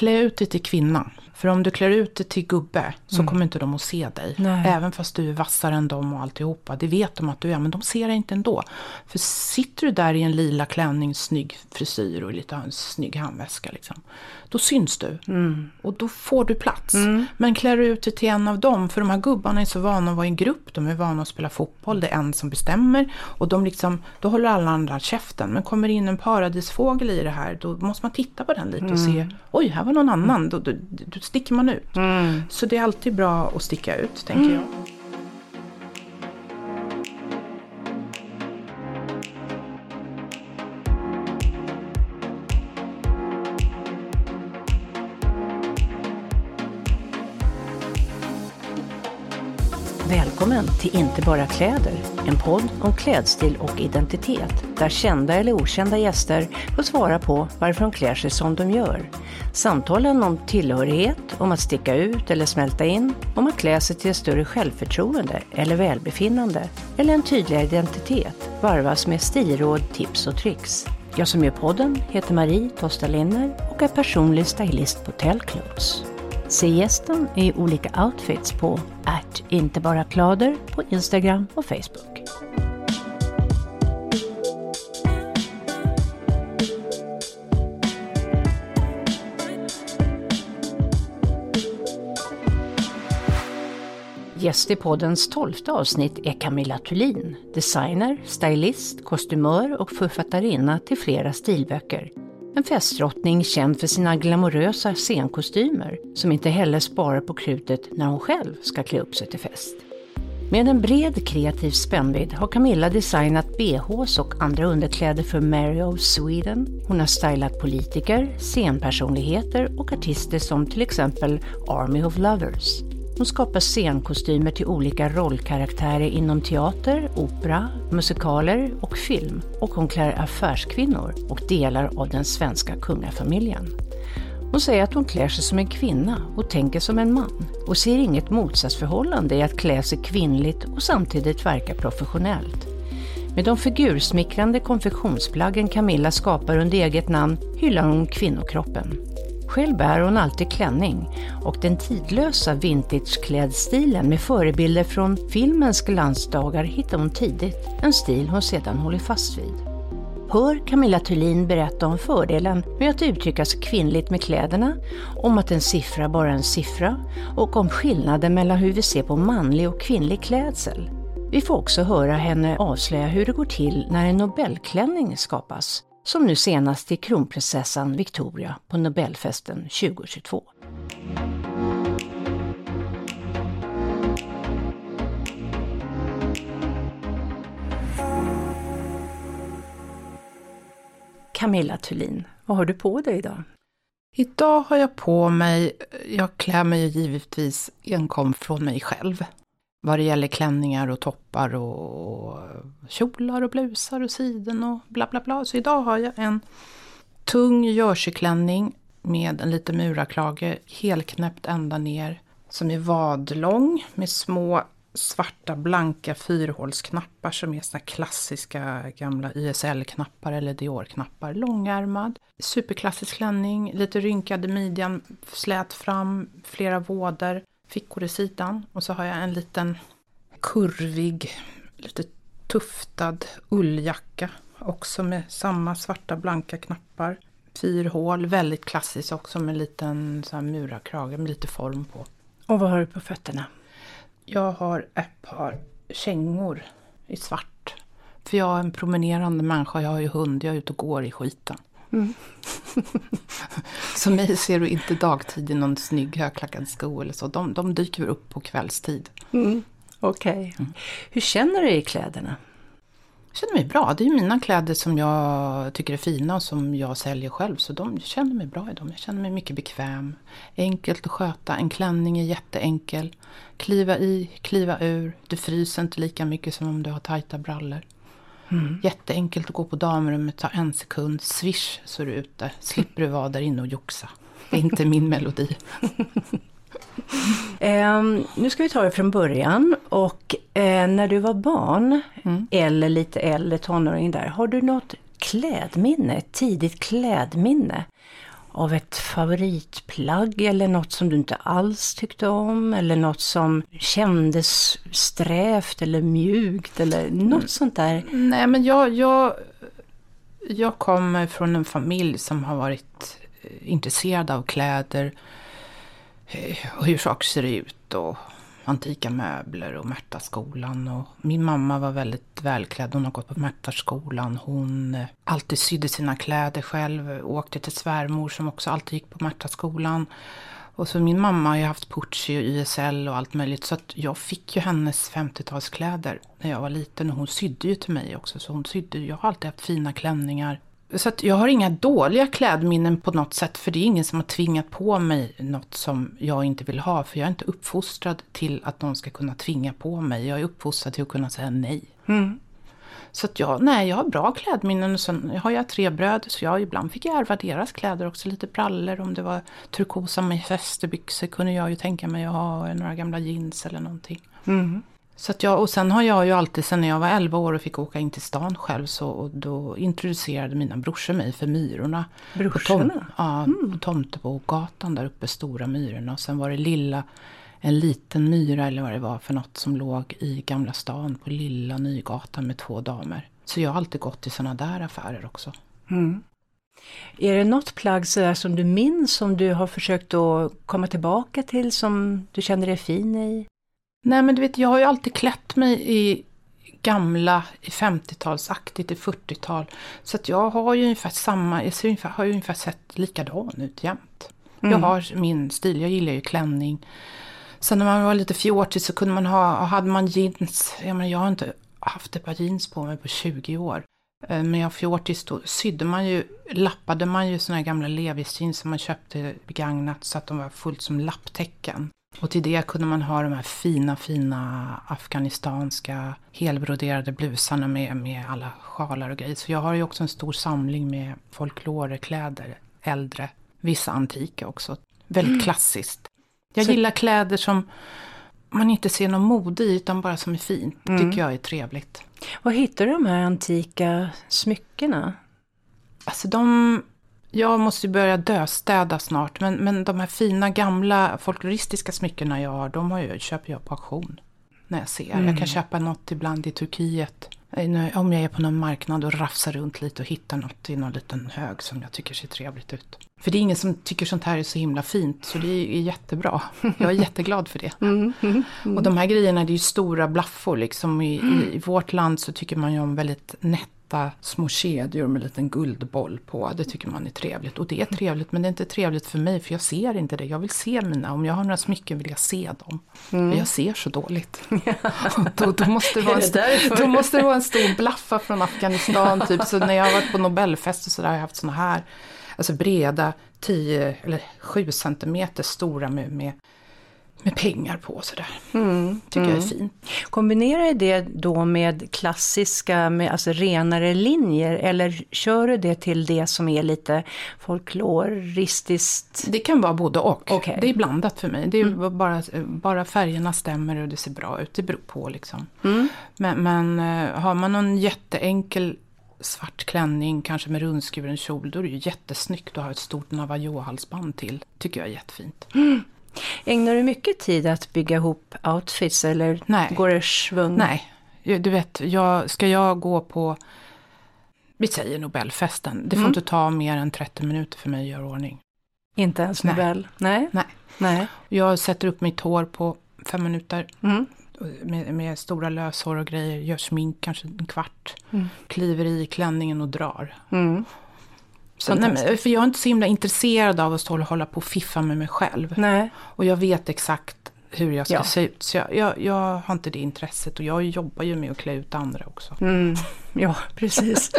Klä ut dig till kvinna. För om du klär ut dig till gubbe så Mm. kommer inte de att se dig. Nej. Även fast du är vassare än dem och alltihopa. Det vet de att du är, men de ser dig inte ändå. För sitter du där i en lila klänning, snygg frisyr och lite en snygg handväska. Liksom, då syns du. Mm. Och då får du plats. Men klär du ut dig till en av dem, för de här gubbarna är så vana att vara i en grupp. De är vana att spela fotboll, det är en som bestämmer. Och de liksom, då håller alla andra käften. Men kommer in en paradisfågel i det här, då måste man titta på den lite och se. Oj, här var någon annan. Då, då, då sticker man ut. Mm. Så det är alltid bra att sticka ut, tänker jag. Välkommen till Inte bara kläder, en podd om klädstil och identitet där kända eller okända gäster får svara på varför de klär sig som de gör. Samtalen om tillhörighet, om att sticka ut eller smälta in, om att klä sig till ett större självförtroende eller välbefinnande eller en tydligare identitet varvas med stilråd, tips och tricks. Jag som gör podden heter Marie Tosta Linner och är personlig stylist på Tellclothes. Se gästen i olika outfits på att inte bara klader på Instagram och Facebook. Gäst i poddens tolfte avsnitt är Camilla Thulin, designer, stylist, kostymör och författarinna till flera stilböcker. En festdrottning känd för sina glamorösa scenkostymer som inte heller sparar på krutet när hon själv ska klä upp sig till fest. Med en bred kreativ spännvidd har Camilla designat bhs och andra underkläder för Mary of Sweden. Hon har stylat politiker, scenpersonligheter och artister som till exempel Army of Lovers. Hon skapar scenkostymer till olika rollkaraktärer inom teater, opera, musikaler och film. Och hon klär affärskvinnor och delar av den svenska kungafamiljen. Hon säger att hon klär sig som en kvinna och tänker som en man och ser inget motsatsförhållande i att klä sig kvinnligt och samtidigt verka professionellt. Med de figursmickrande konfektionsplaggen Camilla skapar under eget namn hyllar hon kvinnokroppen. Själv bär hon alltid klänning och den tidlösa vintageklädstilen med förebilder från filmens glansdagar hittar hon tidigt, en stil hon sedan håller fast vid. Hör Camilla Thulin berätta om fördelen med att uttrycka sig kvinnligt med kläderna, om att en siffra bara är en siffra och om skillnaden mellan hur vi ser på manlig och kvinnlig klädsel. Vi får också höra henne avslöja hur det går till när en Nobelklänning skapas, som nu senast till kronprinsessan Victoria på Nobelfesten 2022. Camilla Thulin, vad har du på dig idag? Idag har jag på mig, jag klär mig ju givetvis enkom från mig själv. Vad det gäller klänningar och toppar och kjolar och blusar och siden och bla bla bla. Så idag har jag en tung jerseyklänning med en liten muraklage helknäppt ända ner, som är vadlång med små svarta blanka fyrhålsknappar som är såna klassiska gamla YSL-knappar eller Dior-knappar. Långärmad, superklassisk klänning, lite rynkad i midjan, slät fram, flera vådor, fickor i sidan. Och så har jag en liten kurvig, lite tuftad ulljacka. Också med samma svarta blanka knappar. Fyrhål, väldigt klassiskt också med en liten så här murakrage med lite form på. Och vad har du på fötterna? Jag har ett par kängor i svart. För jag är en promenerande människa, jag har ju hund, jag är ute och går i skiten. Mm. så mig ser du inte dagtid i någon snygg högklackad sko eller så. De, de dyker upp på kvällstid. Mm. Okej. Okay. Hur känner du i kläderna? Jag känner mig bra. Det är ju mina kläder som jag tycker är fina och som jag säljer själv. Så de, känner mig bra i dem. Jag känner mig mycket bekväm. Enkelt att sköta. En klänning är jätteenkel. Kliva i, kliva ur. Du fryser inte lika mycket som om du har tajta brallor. Mm. Jätteenkelt att gå på damrummet, ta en sekund, swish så är du ute. Slipper du vara där inne och joxa. Det är inte min melodi. Um, nu ska vi ta det från början och uh, när du var barn mm. eller lite äldre tonåring där, har du något klädminne, tidigt klädminne av ett favoritplagg eller något som du inte alls tyckte om eller något som kändes strävt eller mjukt eller något mm. sånt där? Nej, men jag, jag, jag kommer från en familj som har varit intresserad av kläder eh, och hur saker ser ut och antika möbler och Märtaskolan. Och min mamma var väldigt välklädd. Hon har gått på Märtaskolan. Hon eh, alltid sydde sina kläder själv. Åkte till svärmor som också alltid gick på Märtaskolan. Och så min mamma har ju haft Pucci och YSL och allt möjligt. Så att jag fick ju hennes 50-talskläder när jag var liten. Och hon sydde ju till mig också. Så hon sydde, jag har alltid haft fina klänningar. Så att jag har inga dåliga klädminnen på något sätt, för det är ingen som har tvingat på mig något som jag inte vill ha. För jag är inte uppfostrad till att någon ska kunna tvinga på mig. Jag är uppfostrad till att kunna säga nej. Mm. Så att jag, nej, jag har bra klädminnen. Och sen har jag tre bröder, så jag, ibland fick jag ärva deras kläder också. Lite brallor, om det var turkosa med fästebyxor kunde jag ju tänka mig att ha. Några gamla jeans eller någonting. Mm. Så att jag, och sen har jag ju alltid, sen när jag var 11 år och fick åka in till stan själv, så och då introducerade mina brorsor mig för Myrorna. Brorsorna? På tom, ja, mm. på Tomtebogatan där uppe, Stora Myrorna. Och sen var det lilla, en liten myra eller vad det var för något som låg i Gamla stan på Lilla Nygatan med två damer. Så jag har alltid gått till sådana där affärer också. Mm. Är det något plagg sådär som du minns som du har försökt att komma tillbaka till som du känner dig fin i? Nej men du vet, jag har ju alltid klätt mig i gamla, i 50-talsaktigt, i 40-tal. Så att jag har ju ungefär samma, jag ser ungefär, har ju ungefär sett likadan ut jämt. Mm. Jag har min stil, jag gillar ju klänning. Sen när man var lite fjortig så kunde man ha, hade man jeans, jag, menar, jag har inte haft ett par jeans på mig på 20 år. Eh, men jag fjortis då sydde man ju, lappade man ju såna här gamla Levis jeans som man köpte begagnat så att de var fullt som lapptäcken. Och till det kunde man ha de här fina, fina afghanistanska helbroderade blusarna med, med alla sjalar och grejer. Så jag har ju också en stor samling med folklorekläder, äldre, vissa antika också. Väldigt mm. klassiskt. Jag Så... gillar kläder som man inte ser någon mode i utan bara som är fint. Mm. tycker jag är trevligt. Var hittar du de här antika smyckena? Alltså de jag måste börja döstäda snart, men, men de här fina gamla folkloristiska smyckena jag har, de har jag, köper jag på auktion. När jag ser. Mm. Jag kan köpa något ibland i Turkiet. Om jag är på någon marknad och rafsar runt lite och hittar något i någon liten hög som jag tycker ser trevligt ut. För det är ingen som tycker sånt här är så himla fint, så det är jättebra. Jag är jätteglad för det. Mm, mm, mm. Och de här grejerna, det är ju stora blaffor liksom. I, i, I, vårt land så tycker man ju om väldigt nätt platta små kedjor med en liten guldboll på. Det tycker man är trevligt. Och det är trevligt, men det är inte trevligt för mig för jag ser inte det. Jag vill se mina, om jag har några smycken vill jag se dem. Mm. jag ser så dåligt. då, då, måste det vara en, då måste det vara en stor blaffa från Afghanistan. Typ. Så när jag har varit på Nobelfest och sådär har jag haft såna här, alltså breda 10 eller 7 centimeter stora med, med med pengar på sådär. Mm, Tycker mm. jag är mm. fint. Kombinerar du det då med klassiska, med alltså renare linjer eller kör du det till det som är lite folkloristiskt? Det kan vara både och. Okay. Det är blandat för mig. Det är mm. bara, bara färgerna stämmer och det ser bra ut. Det beror på liksom. Mm. Men, men eh, har man någon jätteenkel svart klänning, kanske med rundskuren kjol, då är det ju jättesnyggt att ha ett stort Navajo-halsband till. Tycker jag är jättefint. Mm. Ägnar du mycket tid att bygga ihop outfits eller Nej. går det svung? Nej, du vet, jag, ska jag gå på, vi säger Nobelfesten, det får mm. inte ta mer än 30 minuter för mig att göra ordning. Inte ens Nobel? Nej. Nej. Nej. Jag sätter upp mitt hår på fem minuter. Mm. Med, med, stora löshår och grejer, gör smink kanske en kvart. Mm. Kliver i klänningen och drar. Mm. Så, nej, för jag är inte så himla intresserad av att stå och hålla på och fiffa med mig själv. Nej. Och jag vet exakt hur jag ska ja. se ut. Så jag, jag, jag, har inte det intresset och jag jobbar ju med att klä ut andra också. Mm. Ja, precis.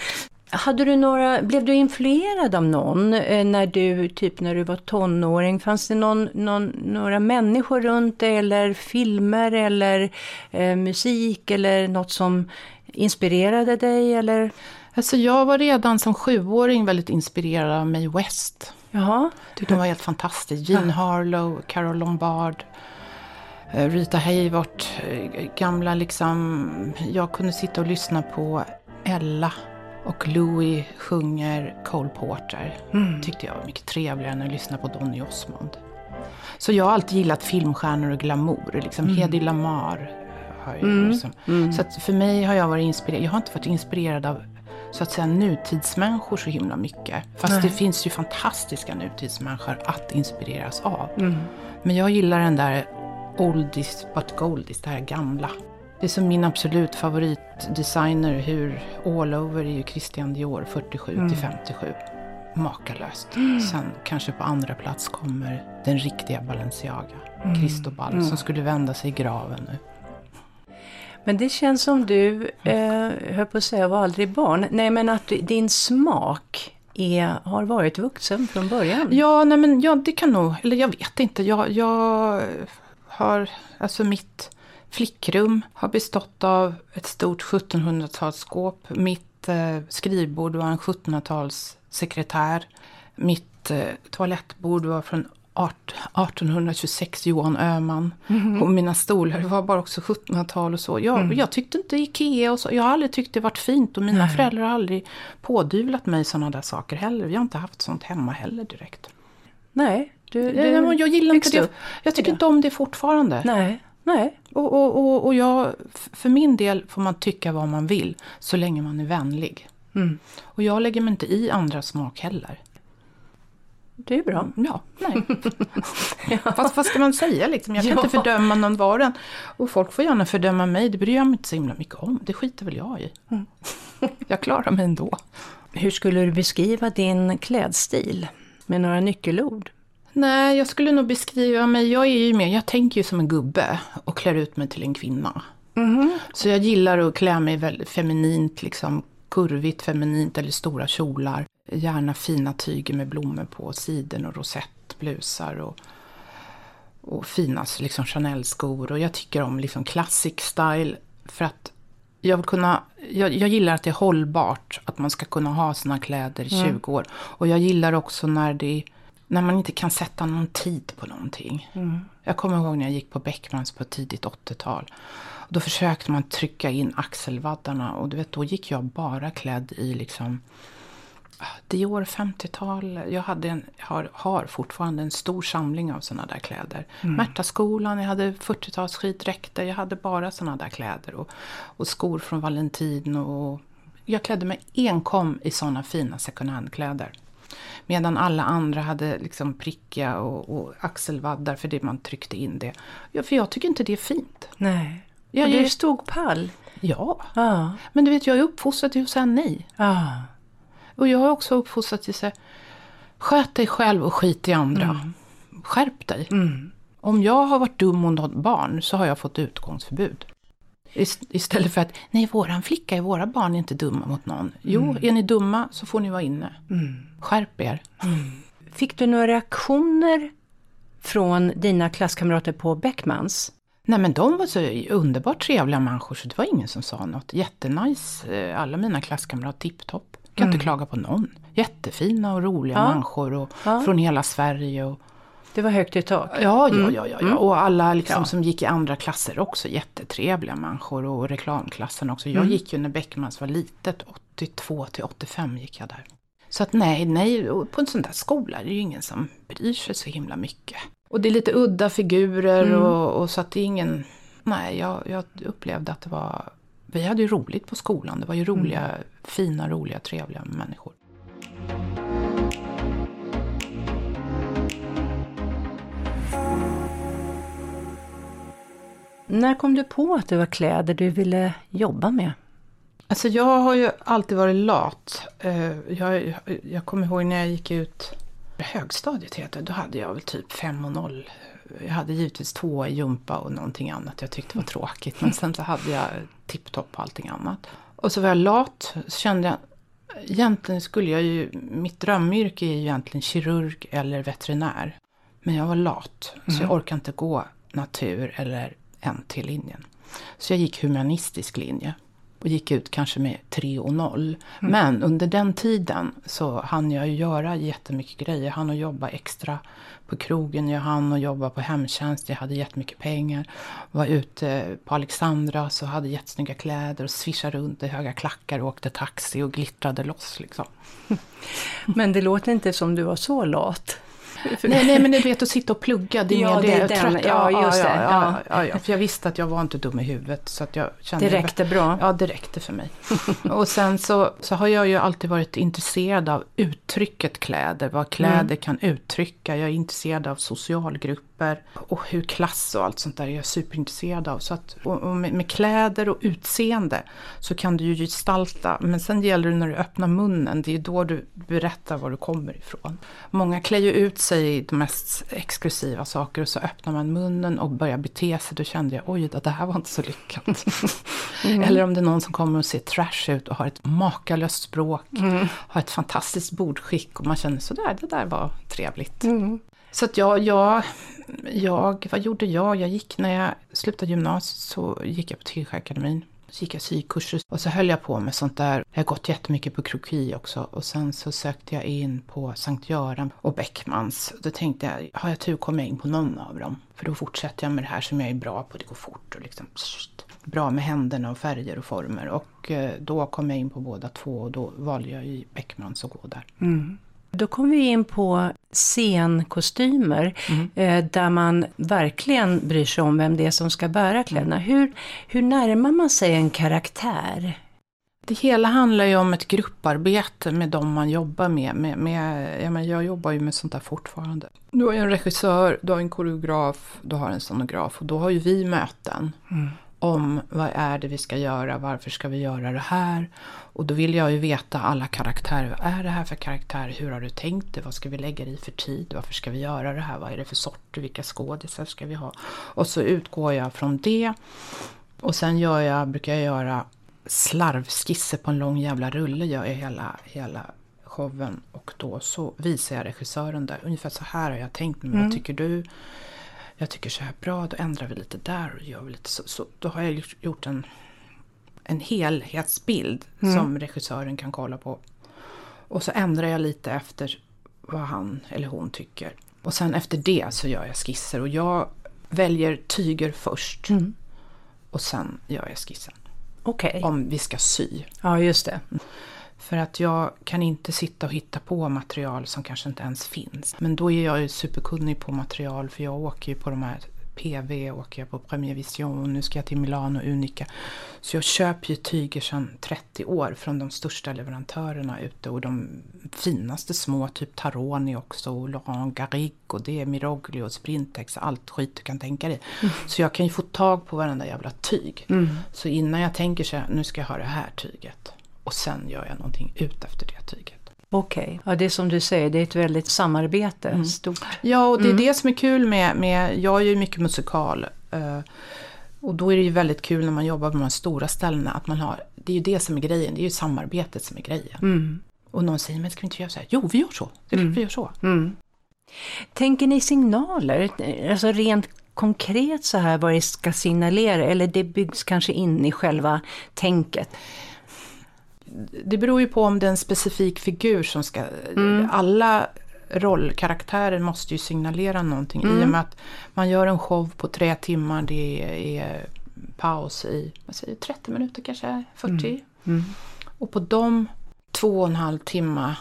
Hade du några, blev du influerad av någon eh, när du, typ när du var tonåring? Fanns det någon, någon, några människor runt dig eller filmer eller eh, musik eller något som inspirerade dig? Eller? Alltså jag var redan som sjuåring väldigt inspirerad av Mae West. Jaha. Tyckte hon var helt fantastisk. Jean Harlow, Carol Lombard, eh, Rita Hayworth, eh, gamla liksom. Jag kunde sitta och lyssna på Ella Och Louis sjunger Cole Porter. Mm. tyckte jag var mycket trevligare än att lyssna på Donny Osmond. Så jag har alltid gillat filmstjärnor och glamour. Liksom mm. Hedi Lamar. Har jag mm. liksom. Mm. Så för mig har jag varit inspirerad. Jag har inte varit inspirerad av så att säga nutidsmänniskor så himla mycket. Fast Nej. det finns ju fantastiska nutidsmänniskor att inspireras av. Mm. Men jag gillar den där oldies but goldies, det här gamla. Det är som min absolut favoritdesigner, hur all over är ju Christian Dior 47 mm. till 57. Makalöst. Mm. Sen kanske på andra plats kommer den riktiga Balenciaga, mm. Cristobal, mm. som skulle vända sig i graven nu. Men det känns som du, eh, höll på att säga, var aldrig barn. Nej, men att din smak är, har varit vuxen från början. Ja, nej men ja, det kan nog, eller jag vet inte. Jag, jag har, alltså mitt flickrum har bestått av ett stort 1700-talsskåp. Mitt eh, skrivbord var en 1700-talssekretär. Mitt eh, toalettbord var från 1826 Johan Öhman. Mm. Och mina stolar det var bara också 1700-tal och så. Jag, mm. jag tyckte inte Ikea och så. Jag har aldrig tyckt det varit fint. Och mina Nej. föräldrar har aldrig pådyvlat mig sådana där saker heller. Vi har inte haft sånt hemma heller direkt. Nej, du, du jag gillar inte det. Jag tycker inte om det fortfarande. Nej. Nej. Och, och, och, och jag, för min del får man tycka vad man vill så länge man är vänlig. Mm. Och jag lägger mig inte i andras smak heller. Det är bra. Mm, ja, nej. ja. Fast vad ska man säga liksom? Jag kan ja. inte fördöma någon var Och folk får gärna fördöma mig, det bryr jag mig inte så himla mycket om. Det skiter väl jag i. Mm. jag klarar mig ändå. Hur skulle du beskriva din klädstil? Med några nyckelord? Nej, jag skulle nog beskriva mig, jag är ju mer, jag tänker ju som en gubbe och klär ut mig till en kvinna. Mm. Så jag gillar att klä mig väldigt feminint, liksom kurvigt feminint eller stora kjolar. Gärna fina tyger med blommor på, siden och rosettblusar och, och fina liksom Chanel-skor. Och jag tycker om liksom classic style för att jag, vill kunna, jag, jag, gillar att det är hållbart, att man ska kunna ha sina kläder i 20 mm. år. Och jag gillar också när, det, när man inte kan sätta någon tid på någonting. Mm. Jag kommer ihåg när jag gick på Beckmans på tidigt 80-tal. Då försökte man trycka in axelvaddarna och du vet, då gick jag bara klädd i liksom Dior 50-tal. Jag hade en, har, har fortfarande en stor samling av sådana där kläder. Mm. Märtaskolan, jag hade 40-tals skidräkter. Jag hade bara sådana där kläder. Och, och skor från Valentin. Och, jag klädde mig enkom i sådana fina second hand-kläder. Medan alla andra hade liksom prickiga och, och axelvaddar för det man tryckte in det. Ja, för jag tycker inte det är fint. Nej. Jag, du stod pall? Ja. Ah. Men du vet, jag är uppfostrad till att säga nej. Ah. Och jag har också uppfostrat till att säga, sköt dig själv och skit i andra. Mm. Skärp dig. Mm. Om jag har varit dum mot något barn så har jag fått utgångsförbud. Istället för att, nej våran flicka, våra barn är inte dumma mot någon. Jo, mm. är ni dumma så får ni vara inne. Mm. Skärp er. Mm. Fick du några reaktioner från dina klasskamrater på Beckmans? Nej men de var så underbart trevliga människor så det var ingen som sa något. Jättenice, eh, alla mina klasskamrater, tipptopp. Kan mm. inte klaga på någon. Jättefina och roliga ja. människor och ja. från hela Sverige. Och, det var högt i tak. Ja, ja, mm. ja, ja, ja. Och alla liksom som gick i andra klasser också. Jättetrevliga människor. Och reklamklassen också. Jag mm. gick ju när Beckmans var litet. 82 till 85 gick jag där. Så att nej, nej, på en sån där skola är det ju ingen som bryr sig så himla mycket. Och det är lite udda figurer mm. och, och, så att det är ingen... Nej, jag, jag upplevde att det var... Vi hade ju roligt på skolan. Det var ju roliga, mm. fina, roliga, trevliga människor. När kom du på att det var kläder du ville jobba med? Alltså jag har ju alltid varit lat. Eh, jag, jag kommer ihåg när jag gick ut högstadiet heter då hade jag väl typ 5 och 0. Jag hade givetvis två i jumpa och någonting annat jag tyckte var tråkigt. Men sen så hade jag tipptopp på allting annat. Och så var jag lat. Så kände jag, egentligen skulle jag ju, mitt drömyrke är ju egentligen kirurg eller veterinär. Men jag var lat, mm. så jag mm. orkade inte gå natur eller NT-linjen. Så jag gick humanistisk linje. Och gick ut kanske med 3 och 0. Mm. Men under den tiden så hann jag ju göra jättemycket grejer. Jag hann att jobba extra på krogen, jag hann att jobba på hemtjänst, jag hade jättemycket pengar. Var ute på Alexandra så hade jättesnygga kläder och svischade runt i höga klackar och åkte taxi och glittrade loss liksom. Men det låter inte som du var så lat. Nej, nej, men du vet att sitta och plugga, det är ja, mer det. det. Är den. Ja, just det. Ja, ja, ja, för jag visste att jag var inte dum i huvudet. Så att jag kände det räckte bra? Ja, det räckte för mig. och sen så, så har jag ju alltid varit intresserad av uttrycket kläder, vad kläder mm. kan uttrycka. Jag är intresserad av socialgrupper och hur klass och allt sånt där är jag superintresserad av. Så att, och med, med, kläder och utseende så kan du ju gestalta, men sen gäller det när du öppnar munnen, det är då du berättar var du kommer ifrån. Många klär ju ut sig i de mest exklusiva saker och så öppnar man munnen och börjar bete sig. Då kände jag, oj, det här var inte så lyckat. Mm. Eller om det är någon som kommer och ser trash ut och har ett makalöst språk, mm. har ett fantastiskt bordskick och man känner sådär, det där var trevligt. Mm. Så att jag, jag, jag, vad gjorde jag? Jag gick, när jag slutade gymnasiet så gick jag på Tyskakademin. Så gick jag sykurser och så höll jag på med sånt där. Jag har gått jättemycket på kroki också och sen så sökte jag in på Sankt Göran och Beckmans. Då tänkte jag, har jag tur kommer jag in på någon av dem. För då fortsätter jag med det här som jag är bra på, det går fort och liksom bra med händerna och färger och former. Och eh, då kom jag in på båda två och då valde jag ju Beckmans att gå där. Mm. Då kom vi in på scenkostymer mm. eh, där man verkligen bryr sig om vem det är som ska bära kläderna. Hur, hur närmar man sig en karaktär? Det hela handlar ju om ett grupparbete med de man jobbar med. med, med jag, menar, jag jobbar ju med sånt där fortfarande. Du har ju en regissör, du har en koreograf, du har en scenograf och då har ju vi möten. Mm om vad är det vi ska göra, varför ska vi göra det här? Och då vill jag ju veta alla karaktärer. Vad är det här för karaktär? Hur har du tänkt det? Vad ska vi lägga i för tid? Varför ska vi göra det här? Vad är det för sorter? Vilka skådisar ska vi ha? Och så utgår jag från det. Och sen gör jag, brukar jag göra slarvskisser på en lång jävla rulle. Gör jag hela, hela showen. Och då så visar jag regissören där. Ungefär så här har jag tänkt mig. Mm. Vad tycker du? Jag tycker så här bra, då ändrar vi lite där och gör vi lite så. så då har jag gjort en, en helhetsbild mm. som regissören kan kolla på. Och så ändrar jag lite efter vad han eller hon tycker. Och sen efter det så gör jag skisser och jag väljer tyger först. Mm. Och sen gör jag skissen. Okay. Om vi ska sy. Ja, just det. För att jag kan inte sitta och hitta på material som kanske inte ens finns. Men då är jag ju superkunnig på material för jag åker ju på de här PV, åker jag på Premier Vision, nu ska jag till Milano Unica. Så jag köper ju tyger sedan 30 år från de största leverantörerna ute och de finaste små, typ Taroni också, och Laurent Garrigue och det är Miroglio, Sprintex, allt skit du kan tänka dig. Mm. Så jag kan ju få tag på varenda jävla tyg. Mm. Så innan jag tänker så här, nu ska jag ha det här tyget och sen gör jag någonting ut efter det tyget. Okej, okay. ja det är som du säger, det är ett väldigt samarbete, mm. stort. Ja, och det är mm. det som är kul med, med jag gör ju mycket musikal. Uh, och då är det ju väldigt kul när man jobbar på de här stora ställena att man har, det är ju det som är grejen, det är ju samarbetet som är grejen. Mm. Och någon säger, men ska vi inte göra så här? Jo, vi gör så, det är mm. vi gör så. Mm. Tänker ni signaler, alltså rent konkret så här vad det ska signalera, eller det byggs kanske in i själva tänket? Det beror ju på om det är en specifik figur som ska... Mm. Alla rollkaraktärer måste ju signalera någonting mm. i och med att man gör en show på tre timmar, det är paus i vad säger, 30 minuter kanske, 40. Mm. Mm. Och på de två och en halv timme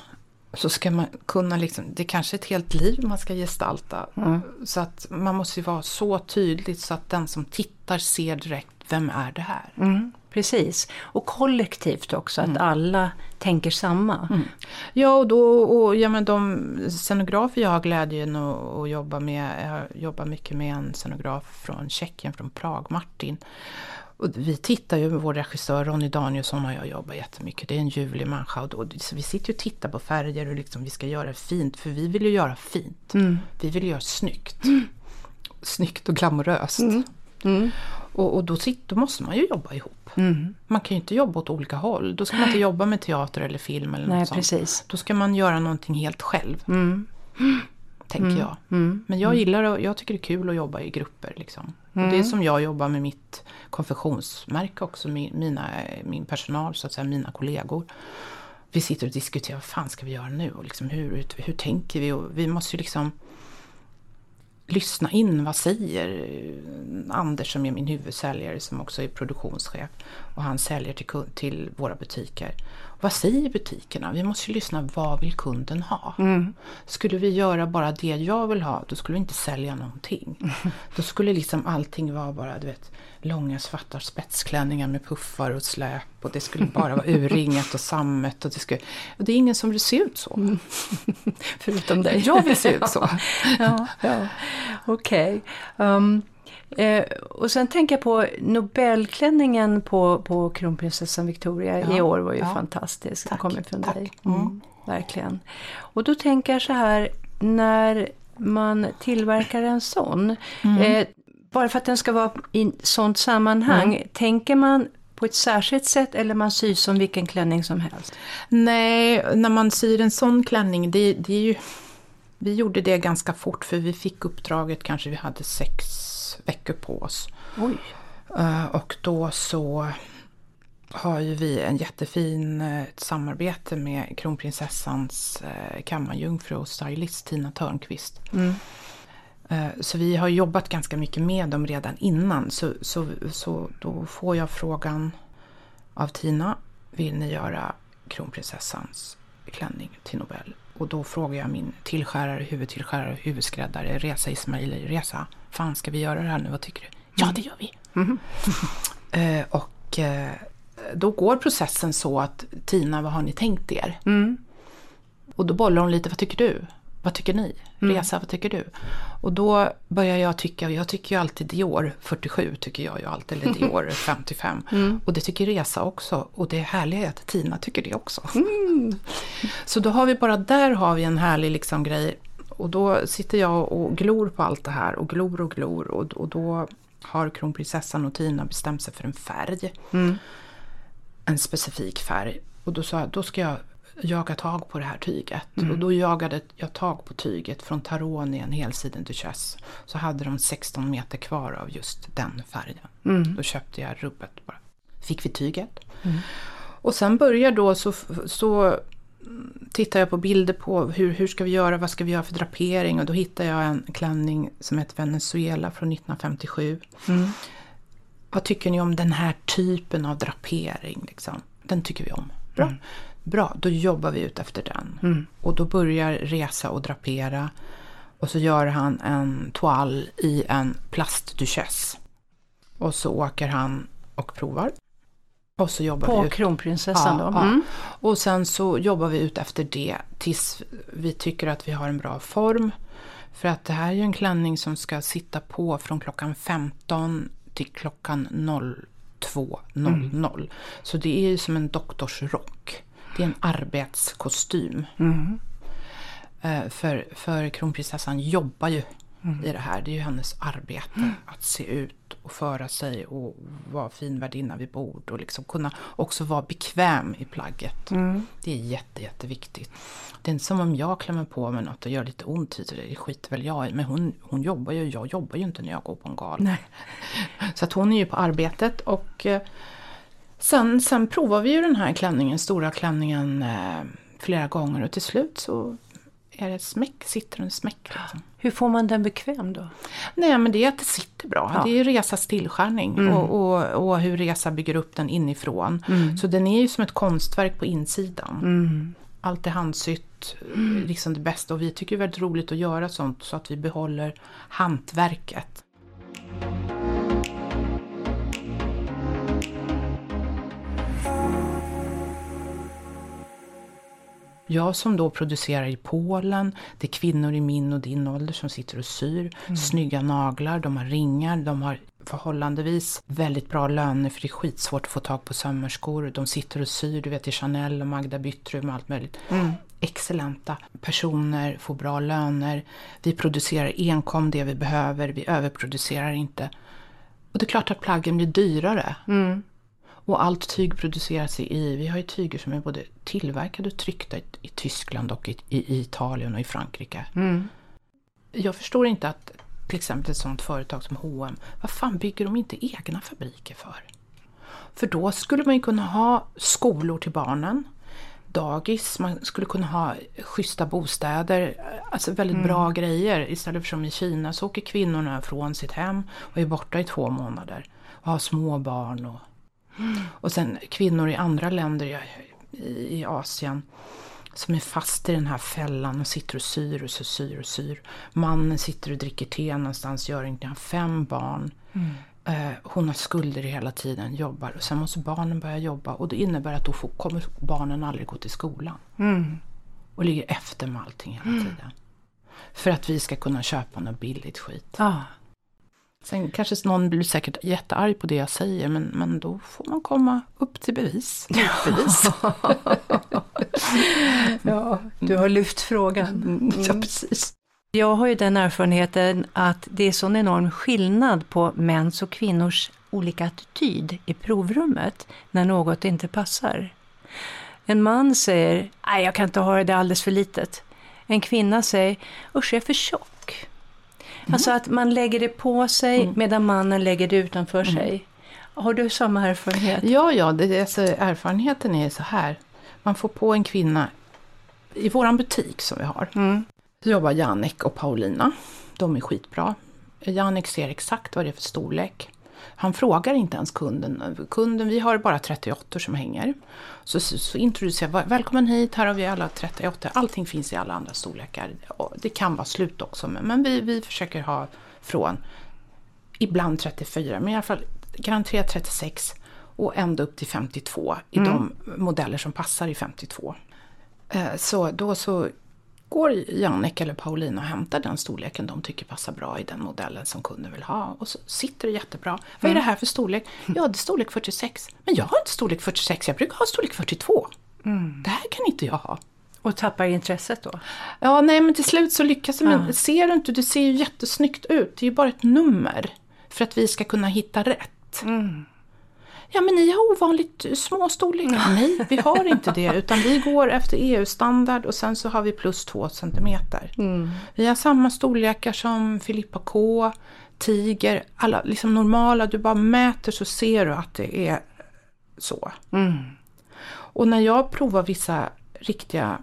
så ska man kunna liksom, det är kanske ett helt liv man ska gestalta. Mm. Så att man måste ju vara så tydlig så att den som tittar ser direkt, vem är det här? Mm. Precis, och kollektivt också, att mm. alla tänker samma. Mm. Ja, och, då, och ja, men de scenografer jag har glädjen att, att jobba med, jag jobbar mycket med en scenograf från Tjeckien, från Prag, Martin. Och vi tittar ju, vår regissör Ronny Danielsson och jag jobbar jättemycket, det är en ljuvlig människa. Och då, vi sitter och tittar på färger och liksom, vi ska göra fint, för vi vill ju göra fint. Mm. Vi vill göra snyggt. Mm. Snyggt och glamoröst. Mm. Mm. Och, och då, sitter, då måste man ju jobba ihop. Mm. Man kan ju inte jobba åt olika håll. Då ska man inte jobba med teater eller film eller Nej, något precis. sånt. Då ska man göra någonting helt själv. Mm. tänker Mm. jag. Mm. Men jag gillar och jag tycker det är kul att jobba i grupper. Liksom. Och det är som jag jobbar med mitt konfektionsmärke också, min, mina, min personal, så att säga, mina kollegor. Vi sitter och diskuterar, vad fan ska vi göra nu? Och liksom, hur, hur tänker vi? Och vi måste ju liksom lyssna in, vad säger eh, Anders som är min huvudsäljare som också är produktionschef. Och han säljer till, till våra butiker. Vad säger butikerna? Vi måste ju lyssna, vad vill kunden ha? Skulle vi göra bara det jag vill ha, då skulle vi inte sälja någonting. Då skulle liksom allting vara bara, du vet, långa svarta spetsklänningar med puffar och släp och det skulle bara vara urringat och sammet och det skulle... Och det är ingen som vill se ut så. Förutom dig. Jag vill se ut så. ja, ja. okej. Um, eh, och sen tänker jag på Nobelklänningen på, på kronprinsessan Victoria i Ja, år var ju ja. fantastisk. Tack, kommer från tack. dig. Mm, verkligen. Och då tänker jag så här, när man tillverkar en sån, Mm. eh, bara för att den ska vara i sånt sammanhang, Mm. tänker man på ett särskilt sätt eller man syr som vilken klänning som helst? Nej, när man syr en sån klänning, det, det är ju... Vi gjorde det ganska fort för vi fick uppdraget, kanske vi hade sex veckor på oss. Oj. Eh, Och då så har ju vi en jättefin eh, samarbete med kronprinsessans eh, kammarjungfru och stylist Tina Törnqvist. Eh, Så vi har jobbat ganska mycket med dem redan innan. Så, så, så då får jag frågan av Tina, vill ni göra kronprinsessans klänning till Nobel? Och då frågar jag min tillskärare, huvudtillskärare, huvudskräddare, Reza Ismaili, Reza, fan ska vi göra det här nu, vad tycker du? Ja, det gör vi. Eh, och eh, då går processen så att Tina, vad har ni tänkt er? Mm. Och då bollar hon lite, vad tycker du? Vad tycker ni? Resa, vad tycker du? Och då börjar jag tycka, jag tycker ju alltid Dior 47 tycker jag ju alltid, eller Dior 55. Och det tycker Resa också. Och det härliga är att Tina tycker det också. Så då har vi bara, där har vi en härlig liksom grej. Och då sitter jag och glor på allt det här och glor och glor. Och, och då har kronprinsessan och Tina bestämt sig för en färg. En specifik färg. Och då sa jag, då ska jag jaga tag på det här tyget. Och då jagade jag tag på tyget från Taroni, en helsiden Duchesse. Så hade de 16 meter kvar av just den färgen. Då köpte jag rubbet bara. Fick vi tyget. Och sen börjar då så, så tittar jag på bilder på hur, hur ska vi göra, vad ska vi göra för drapering och då hittar jag en klänning som heter Venezuela från 1957. Vad tycker ni om den här typen av drapering? Liksom? Den tycker vi om. Bra. Bra, då jobbar vi ut efter den. Och då börjar Resa och drapera. Och så gör han en toal i en plastduchesse. Och så åker han och provar. Och så jobbar På vi ut. kronprinsessan Ja, då? ja. Mm. Och sen så jobbar vi ut efter det tills vi tycker att vi har en bra form. För att det här är ju en klänning som ska sitta på från klockan 15 till klockan 02.00. Så det är ju som en doktorsrock. Det är en arbetskostym. Eh, För, för kronprinsessan jobbar ju i det här. Det är ju hennes arbete att se ut och föra sig och vara fin värdinna vid bord och liksom kunna också vara bekväm i plagget. Det är jätte, jätteviktigt. Det är inte som om jag klämmer på mig något och gör lite ont i det, det skiter väl jag i. Men hon, hon jobbar ju, jag jobbar ju inte när jag går på en gal. Nej. Så att hon är ju på arbetet och eh, sen, sen provar vi ju den här klänningen, stora klänningen eh, flera gånger och till slut så är det smäck, sitter den smäck. Liksom. Hur får man den bekväm då? Nej men det är att det sitter bra. Ja. Det är ju Resas tillskärning och, och, och hur Resa bygger upp den inifrån. Så den är ju som ett konstverk på insidan. Allt är handsytt, liksom det bästa. Och vi tycker det är väldigt roligt att göra sånt så att vi behåller hantverket. Jag som då producerar i Polen, det är kvinnor i min och din ålder som sitter och syr. Snygga naglar, de har ringar, de har förhållandevis väldigt bra löner för det är skitsvårt att få tag på sömmerskor. De sitter och syr, du vet i Chanel och Magda Byttrum och allt möjligt. Excellenta personer, får bra löner. Vi producerar enkom det vi behöver, vi överproducerar inte. Och det är klart att plaggen blir dyrare. Och allt tyg produceras i, vi har ju tyger som är både tillverkade och tryckta i, i Tyskland och i, i, Italien och i Frankrike. jag förstår inte att till exempel ett sånt företag som H&M, vad fan bygger de inte egna fabriker för? För då skulle man ju kunna ha skolor till barnen, dagis, man skulle kunna ha schyssta bostäder, alltså väldigt mm. bra grejer. Istället för som i Kina så åker kvinnorna från sitt hem och är borta i två månader och har små barn. Och, mm. Och sen kvinnor i andra länder i, i Asien som är fast i den här fällan och sitter och syr och syr och syr. Mannen sitter och dricker te någonstans, gör inte, har fem barn. Mm. Eh, hon har skulder hela tiden, jobbar och sen måste barnen börja jobba och det innebär att då får, kommer barnen aldrig gå till skolan. Mm. Och ligger efter med allting hela mm. tiden. För att vi ska kunna köpa något billigt skit. Ah. Sen kanske någon blir säkert jättearg på det jag säger men, men då får man komma upp till bevis. bevis. ja, du har lyft frågan. Mm. Ja, precis. Jag har ju den erfarenheten att det är sån enorm skillnad på mäns och kvinnors olika attityd i provrummet när något inte passar. En man säger nej jag kan inte ha det, det är alldeles för litet. En kvinna säger usch jag är för tjock. Mm. Alltså att man lägger det på sig mm. medan mannen lägger det utanför mm. sig. Har du samma erfarenhet? Ja, ja det, alltså, erfarenheten är så här. Man får på en kvinna i våran butik som vi har. Mm. Så jobbar Jannik och Paulina. De är skitbra. Jannik ser exakt vad det är för storlek. Han frågar inte ens kunden. Kunden, vi har bara 38 som hänger. Så, så, så introducerar välkommen hit, här har vi alla 38. Allting finns i alla andra storlekar. Det kan vara slut också, men vi, vi försöker ha från ibland 34, men i alla fall garanterat 36 och ända upp till 52 i mm. de modeller som passar i 52. Eh, så då så går Jannik eller Paulina och hämtar den storleken de tycker passar bra i den modellen som kunden vill ha. Och så sitter det jättebra. Mm. Vad är det här för storlek? Ja, det är storlek 46. Men jag har inte storlek 46, jag brukar ha storlek 42. Mm. Det här kan inte jag ha. Och tappar intresset då? Ja, nej men till slut så lyckas det. Men ser du inte, det ser ju jättesnyggt ut. Det är ju bara ett nummer. För att vi ska kunna hitta rätt. Mm. Ja men ni har ovanligt små storlekar. Nej, vi har inte det utan vi går efter EU-standard och sen så har vi plus två centimeter. Mm. Vi har samma storlekar som Filippa K, Tiger, alla liksom normala. Du bara mäter så ser du att det är så. Mm. Och när jag provar vissa riktiga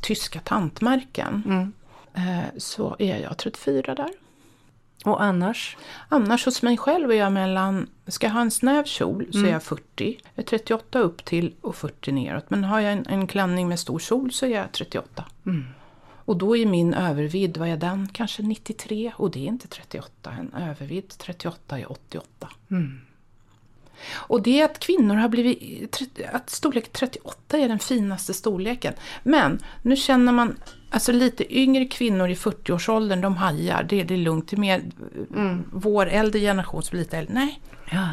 tyska tantmärken mm. eh, så är jag 34 där. Och annars? Annars hos mig själv är jag mellan, ska jag ha en snäv kjol så mm. är jag 40. Jag är 38 upp till och 40 neråt. Men har jag en, en klänning med stor kjol så är jag 38. Mm. Och då är min övervidd, vad är den? Kanske 93 och det är inte 38. En övervidd 38 är 88. Mm. Och det är att kvinnor har blivit, att storlek 38 är den finaste storleken. Men nu känner man, alltså lite yngre kvinnor i 40-årsåldern, de hajar, det, det är lugnt. Det är mer mm. vår äldre generation som blir lite äldre. Nej. Ja.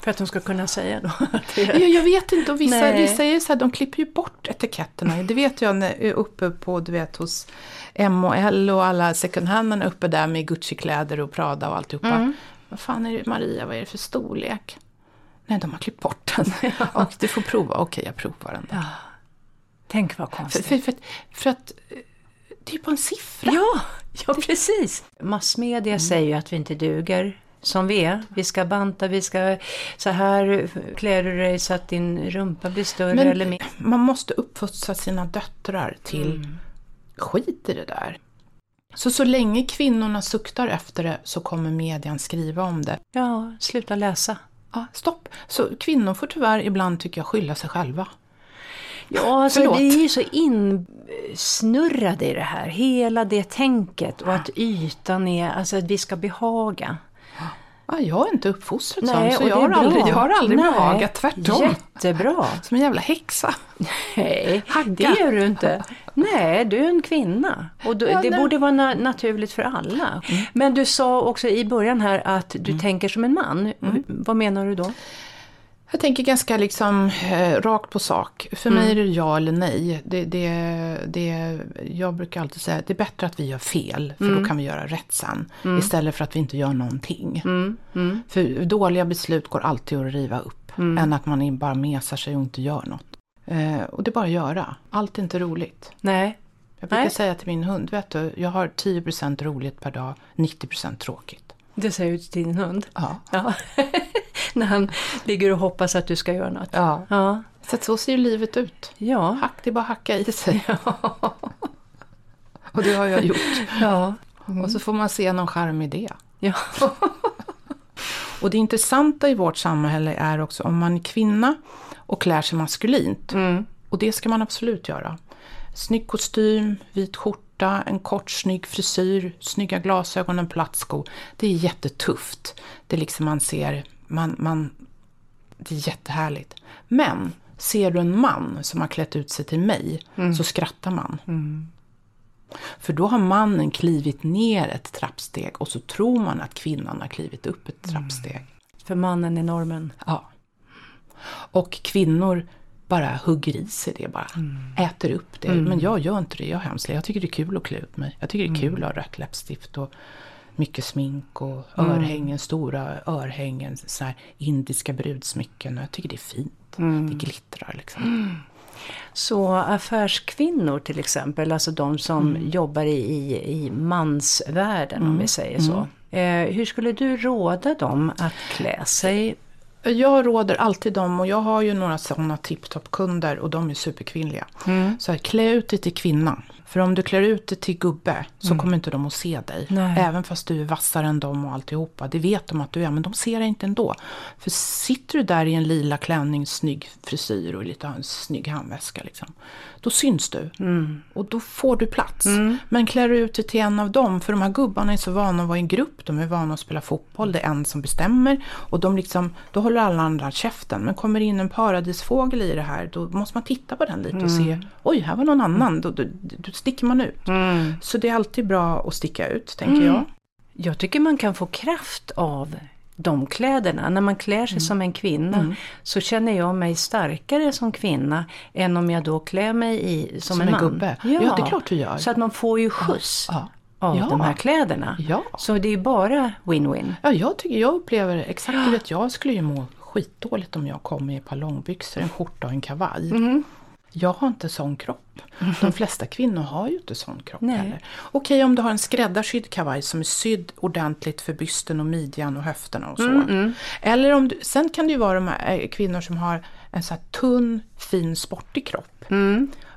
För att de ska kunna säga då? ja, jag vet inte, och vissa, vissa är så här, de klipper ju bort etiketterna. Det vet jag när, uppe på, du vet hos M och alla second hand uppe där med Gucci-kläder och Prada och alltihopa. Mm. Vad fan är det Maria, vad är det för storlek? Nej, de har klippt bort den. Ja. Och du får prova. Okej, jag provar den. Ja. Tänk vad konstigt. För, för, för, för att eh, det är bara en siffra. Ja, ja precis. Massmedia mm. säger ju att vi inte duger som vi är. Vi ska banta, vi ska så här klär du dig så att din rumpa blir större Men eller mer. Man måste uppfostra sina döttrar till mm. skit i det där. Så så länge kvinnorna suktar efter det så kommer median skriva om det. Ja, sluta läsa. Ja, stopp. Så kvinnor får tyvärr ibland, tycker jag, skylla sig själva. Ja, alltså vi är ju så insnurrade i det här. Hela det tänket och att ytan är, alltså att vi ska behaga. Ja, jag är inte uppfostrad Nej, sån, så jag har, aldrig, jag har aldrig Nej, behagat, tvärtom. Jättebra. Som en jävla häxa. Nej, det gör du inte. Nej, du är en kvinna. Och du, ja, det borde vara na naturligt för alla. Mm. Men du sa också i början här att du mm. tänker som en man. Mm. Vad menar du då? Jag tänker ganska liksom eh, rakt på sak. För mm. mig är det ja eller nej. Det, det, det, jag brukar alltid säga att det är bättre att vi gör fel, för mm. då kan vi göra rätt sen. Mm. Istället för att vi inte gör någonting. Mm. Mm. För dåliga beslut går alltid att riva upp. Mm. Än att man bara mesar sig och inte gör något. Eh, och det är bara att göra. Allt är inte roligt. Nej. Jag brukar Nej. säga till min hund, vet du, jag har 10% roligt per dag, 90% tråkigt. Det säger du till din hund? Ja. Ja. När han ligger och hoppas att du ska göra något? ja. Ja. Så så ser ju livet ut. Ja. Hack, det är bara att hacka i sig. Och det har jag gjort. Ja. Och så får man se någon charm i det. ja. Och det intressanta i vårt samhälle är också om man är kvinna och klär sig maskulint. Mm. Och det ska man absolut göra. Snygg kostym, vit skjorta, en kort snygg frisyr, snygga glasögon, en platt sko. Det är jättetufft. Det är liksom man ser, man, man, det är jättehärligt. Men ser du en man som har klätt ut sig till mig så skrattar man. För då har mannen klivit ner ett trappsteg och så tror man att kvinnan har klivit upp ett trappsteg. För mannen är normen. Ja. Och kvinnor bara hugger i sig det bara. Äter upp det. Men jag gör inte det, jag är hemskt. Jag tycker det är kul att klä ut mig. Jag tycker det är kul att ha rött läppstift och mycket smink och örhängen, stora örhängen, så indiska brudsmycken. Och jag tycker det är fint. Det glittrar liksom. Så affärskvinnor till exempel, alltså de som jobbar i, i, mansvärlden om vi säger så. Eh, hur skulle du råda dem att klä sig? Jag råder alltid dem och jag har ju några sådana tipptopp-kunder och de är superkvinnliga. Så här, klä ut dig till kvinna. För om du klär ut dig till gubbe så kommer inte de att se dig. Nej. Även fast du är vassare än dem och alltihopa. Det vet de att du är, men de ser dig inte ändå. För sitter du där i en lila klänning, snygg frisyr och lite en snygg handväska liksom. Då syns du. Och då får du plats. Men klär du ut dig till en av dem, för de här gubbarna är så vana att vara i en grupp. De är vana att spela fotboll, det är en som bestämmer. Och de liksom, då håller alla andra käften. Men kommer in en paradisfågel i det här, då måste man titta på den lite och se. Oj, här var någon annan. Då, då, då sticker man ut. Så det är alltid bra att sticka ut, tänker jag. Jag tycker man kan få kraft av de kläderna. När man klär sig som en kvinna så känner jag mig starkare som kvinna än om jag då klär mig i, som, Som en en man. gubbe. Ja, det är klart du gör. Så att man får ju skjuts Ja. av Ja. de här kläderna. Ja. Så det är bara win-win. Ja, jag tycker jag upplever exakt, du vet jag skulle ju må skitdåligt om jag kom i ett par långbyxor, en skjorta och en kavaj. Jag har inte sån kropp. De flesta kvinnor har ju inte sån kropp Nej. heller. Okej om du har en skräddarsydd kavaj som är sydd ordentligt för bysten och midjan och höfterna och så. Eller om du, sen kan det ju vara de här eh, kvinnor som har en så här tunn, fin, sportig kropp.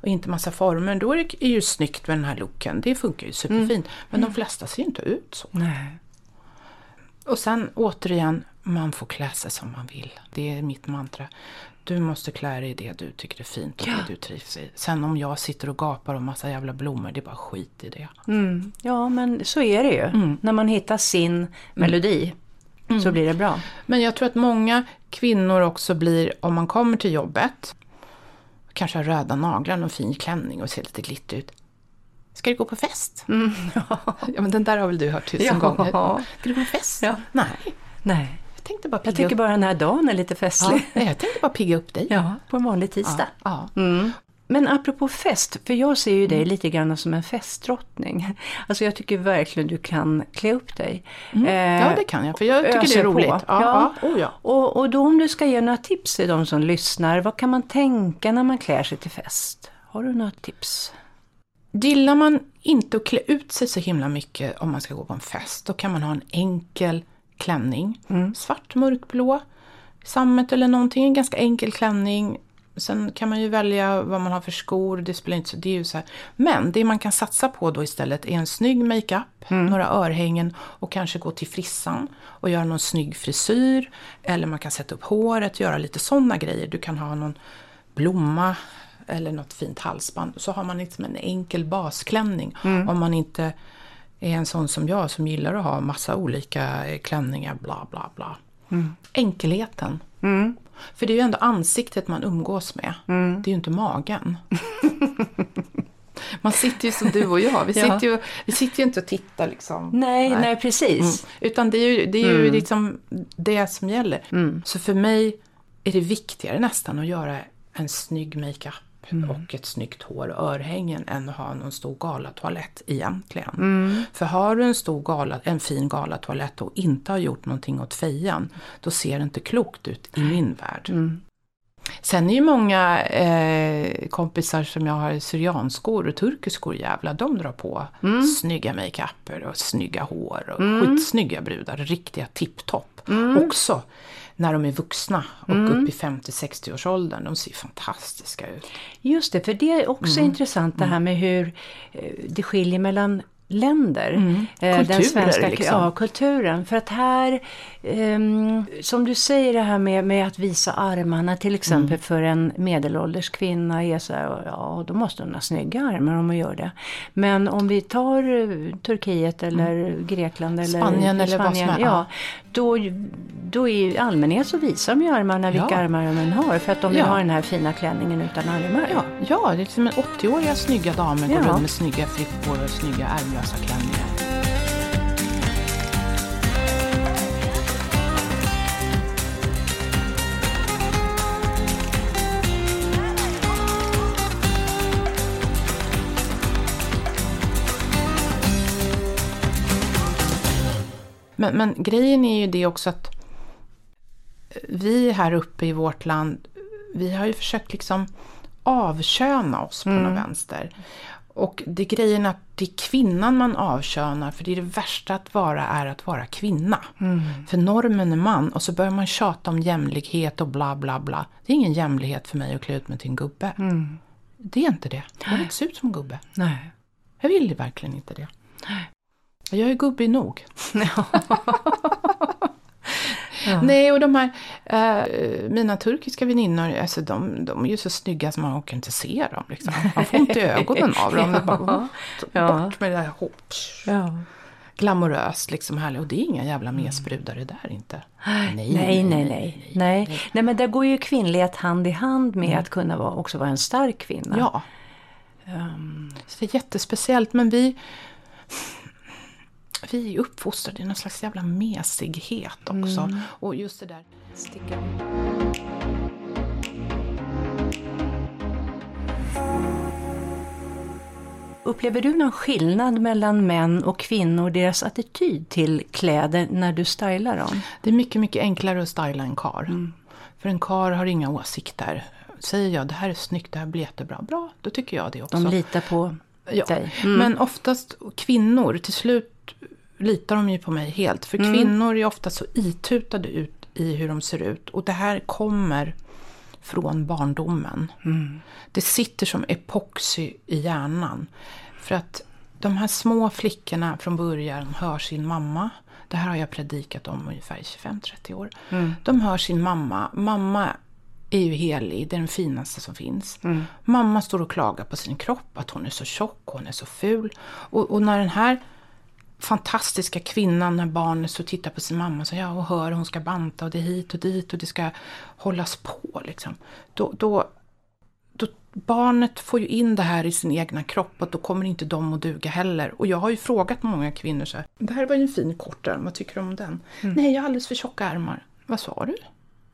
Och inte massa former. Då är det ju snyggt med den här looken. Det funkar ju superfint. Men de flesta ser ju inte ut så. Nej. Och sen återigen, man får klä sig som man vill. Det är mitt mantra. Du måste klä dig i det du tycker är fint och det du trivs i. Sen om jag sitter och gapar om massa jävla blommor, det är bara skit i det. Mm. Ja, men så är det ju. När man hittar sin melodi så blir det bra. Men jag tror att många kvinnor också blir, om man kommer till jobbet, kanske har röda naglar och fin klänning och ser lite glitter ut. Ska du gå på fest? ja, men den där har väl du hört tusen Ja. gånger. Ska du gå på fest? Ja. Nej, Nej, tänkte bara jag pigga tycker upp. bara den här dagen är lite Ja, festlig. nej, jag tänkte bara pigga upp dig. Ja, på en vanlig tisdag. Ja. Mm. Men apropå fest, för jag ser ju dig lite grann som en festdrottning. Alltså jag tycker verkligen du kan klä upp dig. Eh, ja, det kan jag, för jag tycker det är roligt. Ja, Ja. ja. Oh, ja. Och, och då om du ska ge några tips till de som lyssnar, vad kan man tänka när man klär sig till fest? Har du några tips? Gillar man inte att klä ut sig så himla mycket om man ska gå på en fest, då kan man ha en enkel klänning. Svart, mörkblå, sammet eller någonting. En ganska enkel klänning. Sen kan man ju välja vad man har för skor. Det spelar inte så, det är ju så här. Men det man kan satsa på då istället är en snygg makeup, några örhängen och kanske gå till frissan och göra någon snygg frisyr. Eller man kan sätta upp håret, göra lite sådana grejer. Du kan ha någon blomma eller något fint halsband. Så har man liksom en enkel basklänning. Om man inte är en sån som jag som gillar att ha massa olika eh, klänningar, bla bla bla. Enkelheten. För det är ju ändå ansiktet man umgås med. Det är ju inte magen. man sitter ju som du och jag. Vi Ja. sitter ju, vi sitter ju inte och tittar liksom. Nej, nej, Mm. precis. Utan det är ju, det är ju liksom det som gäller. Mm. Så för mig är det viktigare nästan att göra en snygg makeup Mm. och ett snyggt hår och örhängen än att ha någon stor galatoalett egentligen. Mm. För har du en stor gala, en fin galatoalett och inte har gjort någonting åt fejan, då ser det inte klokt ut i min värld. Mm. Sen är ju många eh, kompisar som jag har syrianskor och turkiskor jävla, de drar på Mm. snygga makeuper och snygga hår och skitsnygga brudar, riktiga tipptopp. Också när de är vuxna och upp i 50-60 års åldern, de ser fantastiska ut. Just det, för det är också Mm. intressant det här med hur eh, det skiljer mellan länder. Eh, Mm. Kulturer, liksom. Ja, kulturen. För att här, ehm, som du säger det här med, med att visa armarna till exempel Mm. för en medelålders kvinna är så här, ja då måste hon ha snygga armar om hon gör det. Men om vi tar eh, Turkiet eller Grekland eller Mm. Spanien eller vad som Spanien, är, ja, då, då i allmänhet så visar de ju armarna vilka Ja. armar de har för att de vill Ja. ha den här fina klänningen utan armar. Ja, ja det är som en 80-åriga snygga damer går Ja. runt med snygga frickor och snygga ärmlösa klänningar. Men, men grejen är ju det också att vi här uppe i vårt land, vi har ju försökt liksom avköna oss på något vänster. Och det är grejen att det är kvinnan man avkönar, för det är det värsta att vara är att vara kvinna. För normen är man och så börjar man tjata om jämlikhet och bla bla bla. Det är ingen jämlikhet för mig att klä ut mig till en gubbe. Det är inte det. Jag vill inte se ut som en gubbe. Nej. Jag vill verkligen inte det. Jag är gubbig nog. Nej, och de här, eh, mina turkiska väninnor, alltså de, de är ju så snygga som man orkar inte se dem. Liksom. Man får ont i ögonen av dem. Är bara, Ja. Bort med det där hår. Ja. Glamoröst, liksom härligt. Och det är inga jävla mesbrudar det där inte. Nej, Nej, nej, nej. Nej, nej men där går ju kvinnlighet hand i hand med att kunna vara, också vara en stark kvinna. Ja. Så det är jättespeciellt, men vi, vi är uppfostrade i någon slags jävla mesighet också. Och just det där sticka Upplever du någon skillnad mellan män och kvinnor, deras attityd till kläder när du stylar dem? Det är mycket, mycket enklare att styla en kar. För en kar har inga åsikter. Säger jag det här är snyggt, det här blir jättebra, bra, då tycker jag det också. De litar på Ja, dig. Men oftast kvinnor, till slut litar de ju på mig helt. För kvinnor är ofta så itutade ut i hur de ser ut. Och det här kommer från barndomen. Det sitter som epoxy i hjärnan. För att de här små flickorna från början hör sin mamma. Det här har jag predikat om ungefär i 25-30 år. De hör sin mamma. Mamma är ju helig, det är den finaste som finns. Mamma står och klagar på sin kropp, att hon är så tjock, hon är så ful. Och, och när den här fantastiska kvinnan, när barnet så tittar på sin mamma så ja, och hör hon ska banta och det är hit och dit och det ska hållas på. Liksom. Då, då, då, barnet får ju in det här i sin egna kropp och då kommer inte de att duga heller. Och jag har ju frågat många kvinnor så här, det här var ju en fin kortärm, vad tycker du om den? Nej, jag har alldeles för tjocka ärmar. Vad sa du?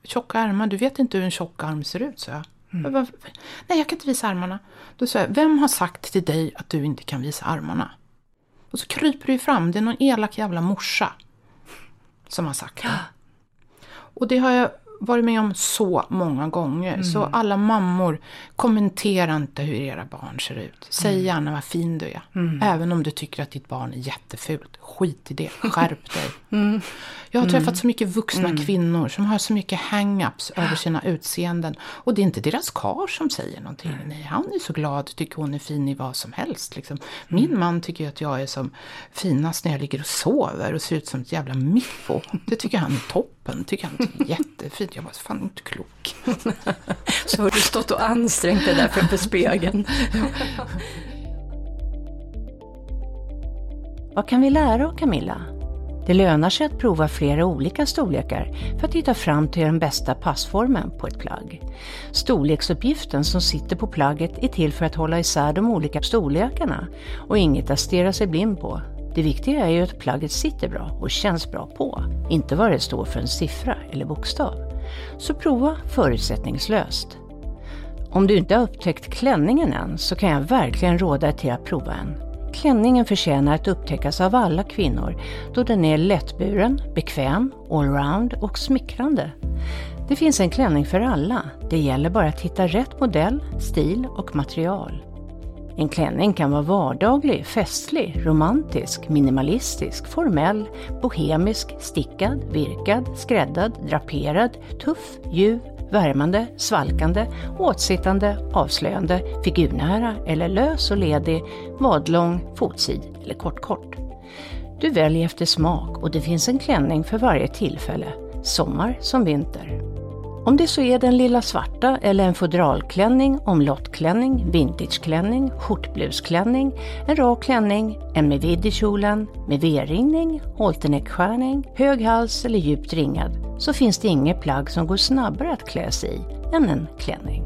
Tjocka ärmar, du vet inte hur en tjock arm ser ut, så jag. Bara, Nej, jag kan inte visa armarna. Då sa jag, vem har sagt till dig att du inte kan visa armarna? Och så kryper det ju fram, det är någon elak jävla morsa som har sagt det. Och det har jag varit med om så många gånger. Så alla mammor, kommentera inte hur era barn ser ut. Säg gärna vad fin du är. Även om du tycker att ditt barn är jättefult. Skit i det, skärp dig. Jag har träffat så mycket vuxna kvinnor som har så mycket hang-ups över sina utseenden. Och det är inte deras kar som säger någonting. Nej, han är så glad, tycker hon är fin i vad som helst. Liksom. Min man tycker att jag är som finast när jag ligger och sover och ser ut som ett jävla miffo. Det tycker han är toppen, tycker han är jättefint. Jag var fan inte klok. Så har du stått och ansträngt dig där framför spegeln. Vad kan vi lära av Camilla? Det lönar sig att prova flera olika storlekar för att hitta fram till den bästa passformen på ett plagg. Storleksuppgiften som sitter på plagget är till för att hålla isär de olika storlekarna och inget att stirra sig blind på. Det viktiga är ju att plagget sitter bra och känns bra på, inte vad det står för en siffra eller bokstav. Så prova förutsättningslöst. Om du inte har upptäckt klänningen än så kan jag verkligen råda dig till att prova en. Klänningen förtjänar att upptäckas av alla kvinnor då den är lättburen, bekväm, allround och smickrande. Det finns en klänning för alla. Det gäller bara att hitta rätt modell, stil och material. En klänning kan vara vardaglig, festlig, romantisk, minimalistisk, formell, bohemisk, stickad, virkad, skräddad, draperad, tuff, ljuv, värmande, svalkande, åtsittande, avslöjande, figurnära eller lös och ledig, vadlång, fotsid eller kortkort. Kort. Du väljer efter smak och det finns en klänning för varje tillfälle, sommar som vinter. Om det så är den lilla svarta eller en fodralklänning, omlottklänning, vintageklänning, skjortblusklänning, en rak klänning, en med vidd i kjolen, med V-ringning, halterneckskärning, hög hals eller djupt ringad, så finns det inget plagg som går snabbare att klä sig i än en klänning.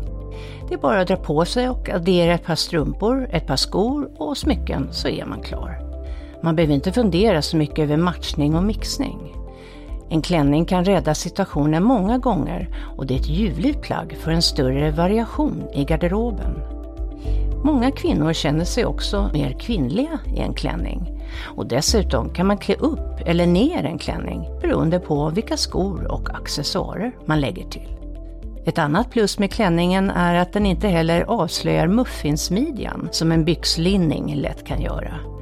Det är bara att dra på sig och addera ett par strumpor, ett par skor och smycken så är man klar. Man behöver inte fundera så mycket över matchning och mixning. En klänning kan rädda situationen många gånger och det är ett ljuvligt plagg för en större variation i garderoben. Många kvinnor känner sig också mer kvinnliga i en klänning. Och dessutom kan man klä upp eller ner en klänning beroende på vilka skor och accessoarer man lägger till. Ett annat plus med klänningen är att den inte heller avslöjar muffinsmidjan som en byxlinning lätt kan göra.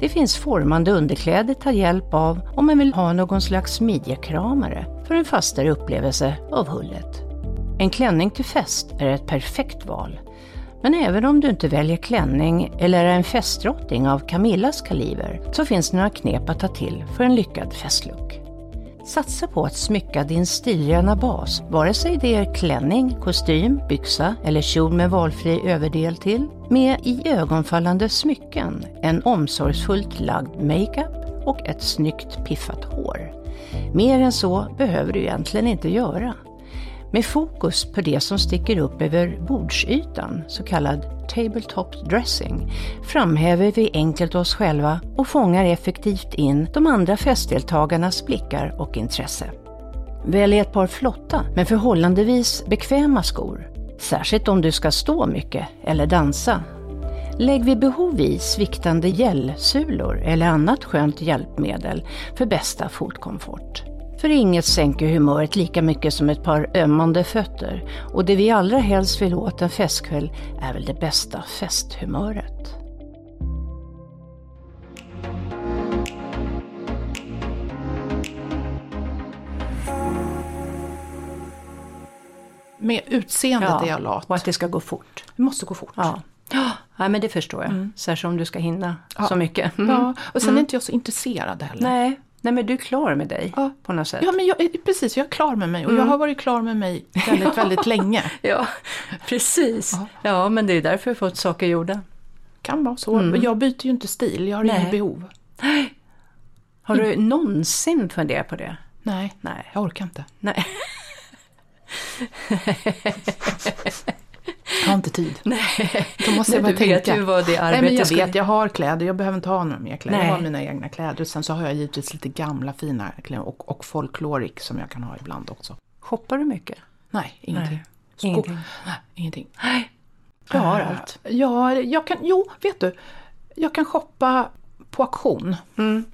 Det finns formande underkläder att ta hjälp av om man vill ha någon slags midjekramare för en fastare upplevelse av hullet. En klänning till fest är ett perfekt val. Men även om du inte väljer klänning eller är en festdrottning av Camillas kaliber så finns det några knep att ta till för en lyckad festlook. Satsa på att smycka din stilrena bas, vare sig det är klänning, kostym, byxa eller kjol med valfri överdel till, med i ögonfallande smycken, en omsorgsfullt lagd makeup och ett snyggt piffat hår. Mer än så behöver du egentligen inte göra. Med fokus på det som sticker upp över bordsytan, så kallad tabletop dressing, framhäver vi enkelt oss själva och fångar effektivt in de andra festdeltagarnas blickar och intresse. Välj ett par flotta men förhållandevis bekväma skor, särskilt om du ska stå mycket eller dansa. Lägg vid behov i sviktande gällsulor eller annat skönt hjälpmedel för bästa fotkomfort. För inget sänker humöret lika mycket som ett par ömmande fötter och det vi allra helst vill åt en festkväll är väl det bästa festhumöret. Med utseendet är jag lat. och att det ska gå fort. Det måste gå fort. Ja, ja men det förstår jag. Mm. Särskilt om du ska hinna Ja. så mycket. Mm. Ja, och sen är inte jag så intresserad heller. Nej, nej, men du är klar med dig Ja. på något sätt. Ja, men jag, precis, jag är klar med mig och jag har varit klar med mig väldigt, väldigt länge. Ja, precis. Ja. Ja. men det är därför jag fått saker gjorda. Kan vara så. Mm. Jag byter ju inte stil, jag har Nej. inget behov. Har du någonsin funderat på det? Nej, Nej. jag orkar inte. Nej. Jag har inte tid. Nej. Då måste jag Nej, bara du vet tänka. ju vad det Nej, arbetet men jag skulle- vet, jag har kläder, jag behöver inte ha några mer kläder. Nej. Jag har mina egna kläder. Sen så har jag givetvis lite gamla fina kläder och, och folklorik som jag kan ha ibland också. Shoppar du mycket? Nej, ingenting. Nej, ingenting. Nej, ingenting. Nej. Du har Eh, allt. Ja, jag kan, jo, vet du. Jag kan shoppa på auktion. Mm.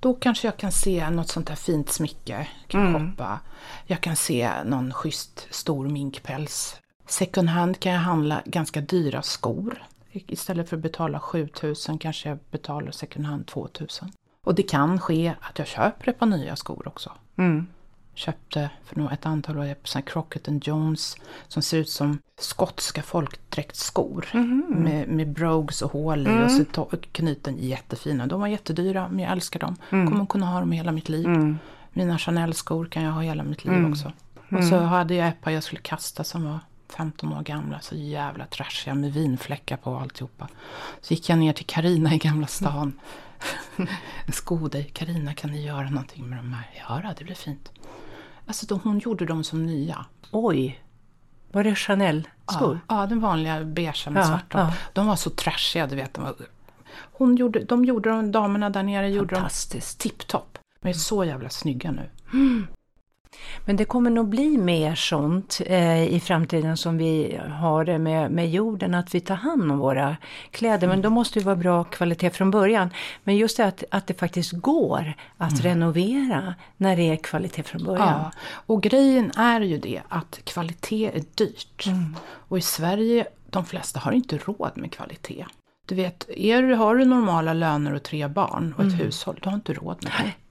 Då kanske jag kan se något sånt här fint smycke. Kan jag Mm. shoppa. Jag kan se någon schysst stor minkpäls. Second hand kan jag handla ganska dyra skor. Istället för att betala 7000 kanske jag betalar second hand 2000. Och det kan ske att jag köper ett par nya skor också. Mm. Köpte för nog ett antal år sedan Crockett Jones som ser ut som skotska folkdräktsskor. Mhm. Med, med brogues och hål i Mm. och så knyten jättefina. De var jättedyra men jag älskar dem. Kommer kunna ha dem hela mitt liv. Mm. Mina Chanel-skor kan jag ha hela mitt liv Mm. också. Och så hade jag ett par jag skulle kasta som var 15 år gamla. Så jävla trashiga med vinfläckar på alltihopa. Så gick jag ner till Karina i Gamla stan. Sko dig, Karina kan ni göra någonting med de här? Ja, då, det blir fint. Alltså de, hon gjorde dem som nya. Oj. Var det Chanel-skor? Ja, ja, den vanliga beigea med Ja, svarta. ja. De var så trashiga, du vet. De, var, hon gjorde, de gjorde de, damerna där nere gjorde dem tipptopp. De är så jävla snygga nu. Men det kommer nog bli mer sånt eh, i framtiden som vi har det med, med jorden, att vi tar hand om våra kläder. Men då måste det vara bra kvalitet från början. Men just det att, att det faktiskt går att mm. renovera när det är kvalitet från början. Ja, och grejen är ju det att kvalitet är dyrt. Mm. Och i Sverige, de flesta har inte råd med kvalitet. Du vet, är, har du normala löner och tre barn och ett mm. hushåll, du har inte råd med det.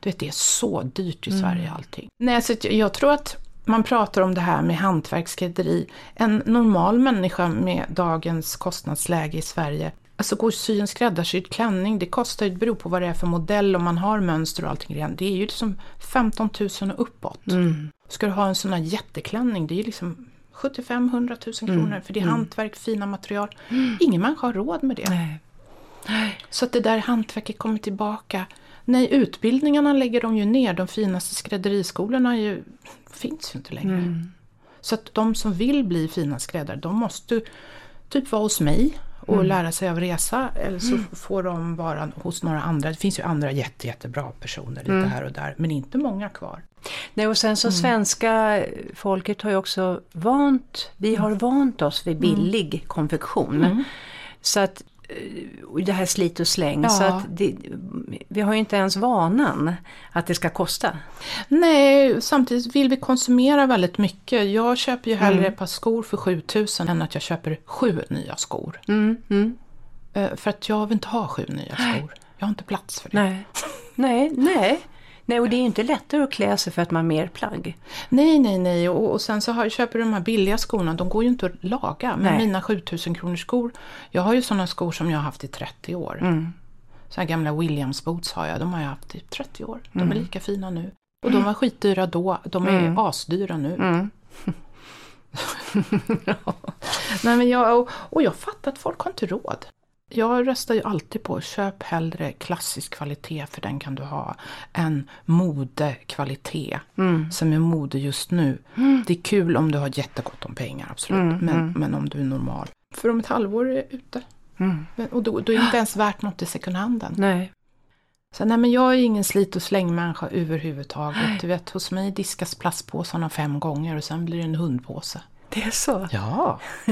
Du vet, det är så dyrt i mm. Sverige allting. Nej, så jag tror att man pratar om det här med hantverksskrädderi. En normal människa med dagens kostnadsläge i Sverige Alltså gå och sy en skräddarsydd klänning, det kostar ju, det beror på vad det är för modell, om man har mönster och allting redan. Det är ju liksom 15 000 och uppåt. Mm. Ska du ha en sån här jätteklänning, det är ju liksom 75-100 000 kronor, mm. för det är mm. hantverk, fina material. Mm. Ingen människa har råd med det. Nej. Så att det där hantverket kommer tillbaka. Nej, utbildningarna lägger de ju ner. De finaste skrädderiskolorna ju, finns ju inte längre. Mm. Så att de som vill bli fina skräddare, de måste typ vara hos mig och mm. lära sig av resa. Eller så mm. får de vara hos några andra. Det finns ju andra jätte, jättebra personer lite mm. här och där, men inte många kvar. Nej, och sen så mm. svenska folket har ju också vant, vi har vant oss vid billig mm. konfektion. Mm. Så att Eh, det här slit och släng. Ja. Så att det, vi har ju inte ens vanan att det ska kosta. Nej, samtidigt vill vi konsumera väldigt mycket. Jag köper ju hellre mm. ett par skor för 7000 än att jag köper sju nya skor. Mm. Mm. Eh, för att jag vill inte ha sju nya skor. Jag har inte plats för det. Nej, nej. nej. Nej, och det är ju inte lättare att klä sig för att man har mer plagg. Nej, nej, nej. Och, och sen så har, köper du de här billiga skorna, de går ju inte att laga. Men nej. mina 7000 kronors skor, jag har ju sådana skor som jag har haft i 30 år. Mm. Så här gamla Williams boots har jag, de har jag haft i 30 år. De mm. är lika fina nu. Och de var skitdyra då, de är mm. asdyra nu. Mm. Nej, men jag, och, och jag fattar att folk har inte råd. Jag röstar ju alltid på köp hellre klassisk kvalitet för den kan du ha än modekvalitet mm. som är mode just nu. Mm. Det är kul om du har jättegott om pengar absolut mm, men, mm. men om du är normal. För om ett halvår är det ute. Mm. Och då, då, är det inte ens värt något i second handen. Nej. Så nej men jag är ingen slit och slängmänniska överhuvudtaget. Du vet hos mig diskas plastpåsarna fem gånger och sen blir det en hundpåse. Det är så? Ja.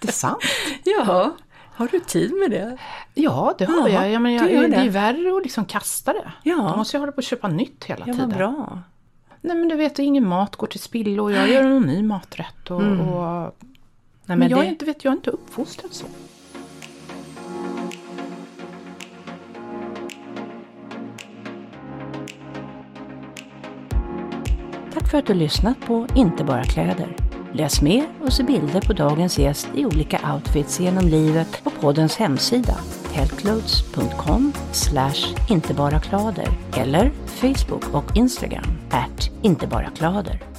det är sant. ja. Har du tid med det? Ja, det har ja, jag. jag, men jag det, det är värre att liksom kasta det. Ja. Då måste jag hålla på att köpa nytt hela ja, tiden. bra. Nej men du vet, ingen mat går till spillo och jag gör någon ny maträtt. Och, mm. och... Nej, men, men jag, det... är inte, vet, jag är inte uppfostrad så. Tack för att du lyssnat på Inte bara kläder. Läs mer och se bilder på dagens gäst i olika outfits genom livet på poddens hemsida heltclothes.com inte bara klader eller Facebook och Instagram at inte bara klader.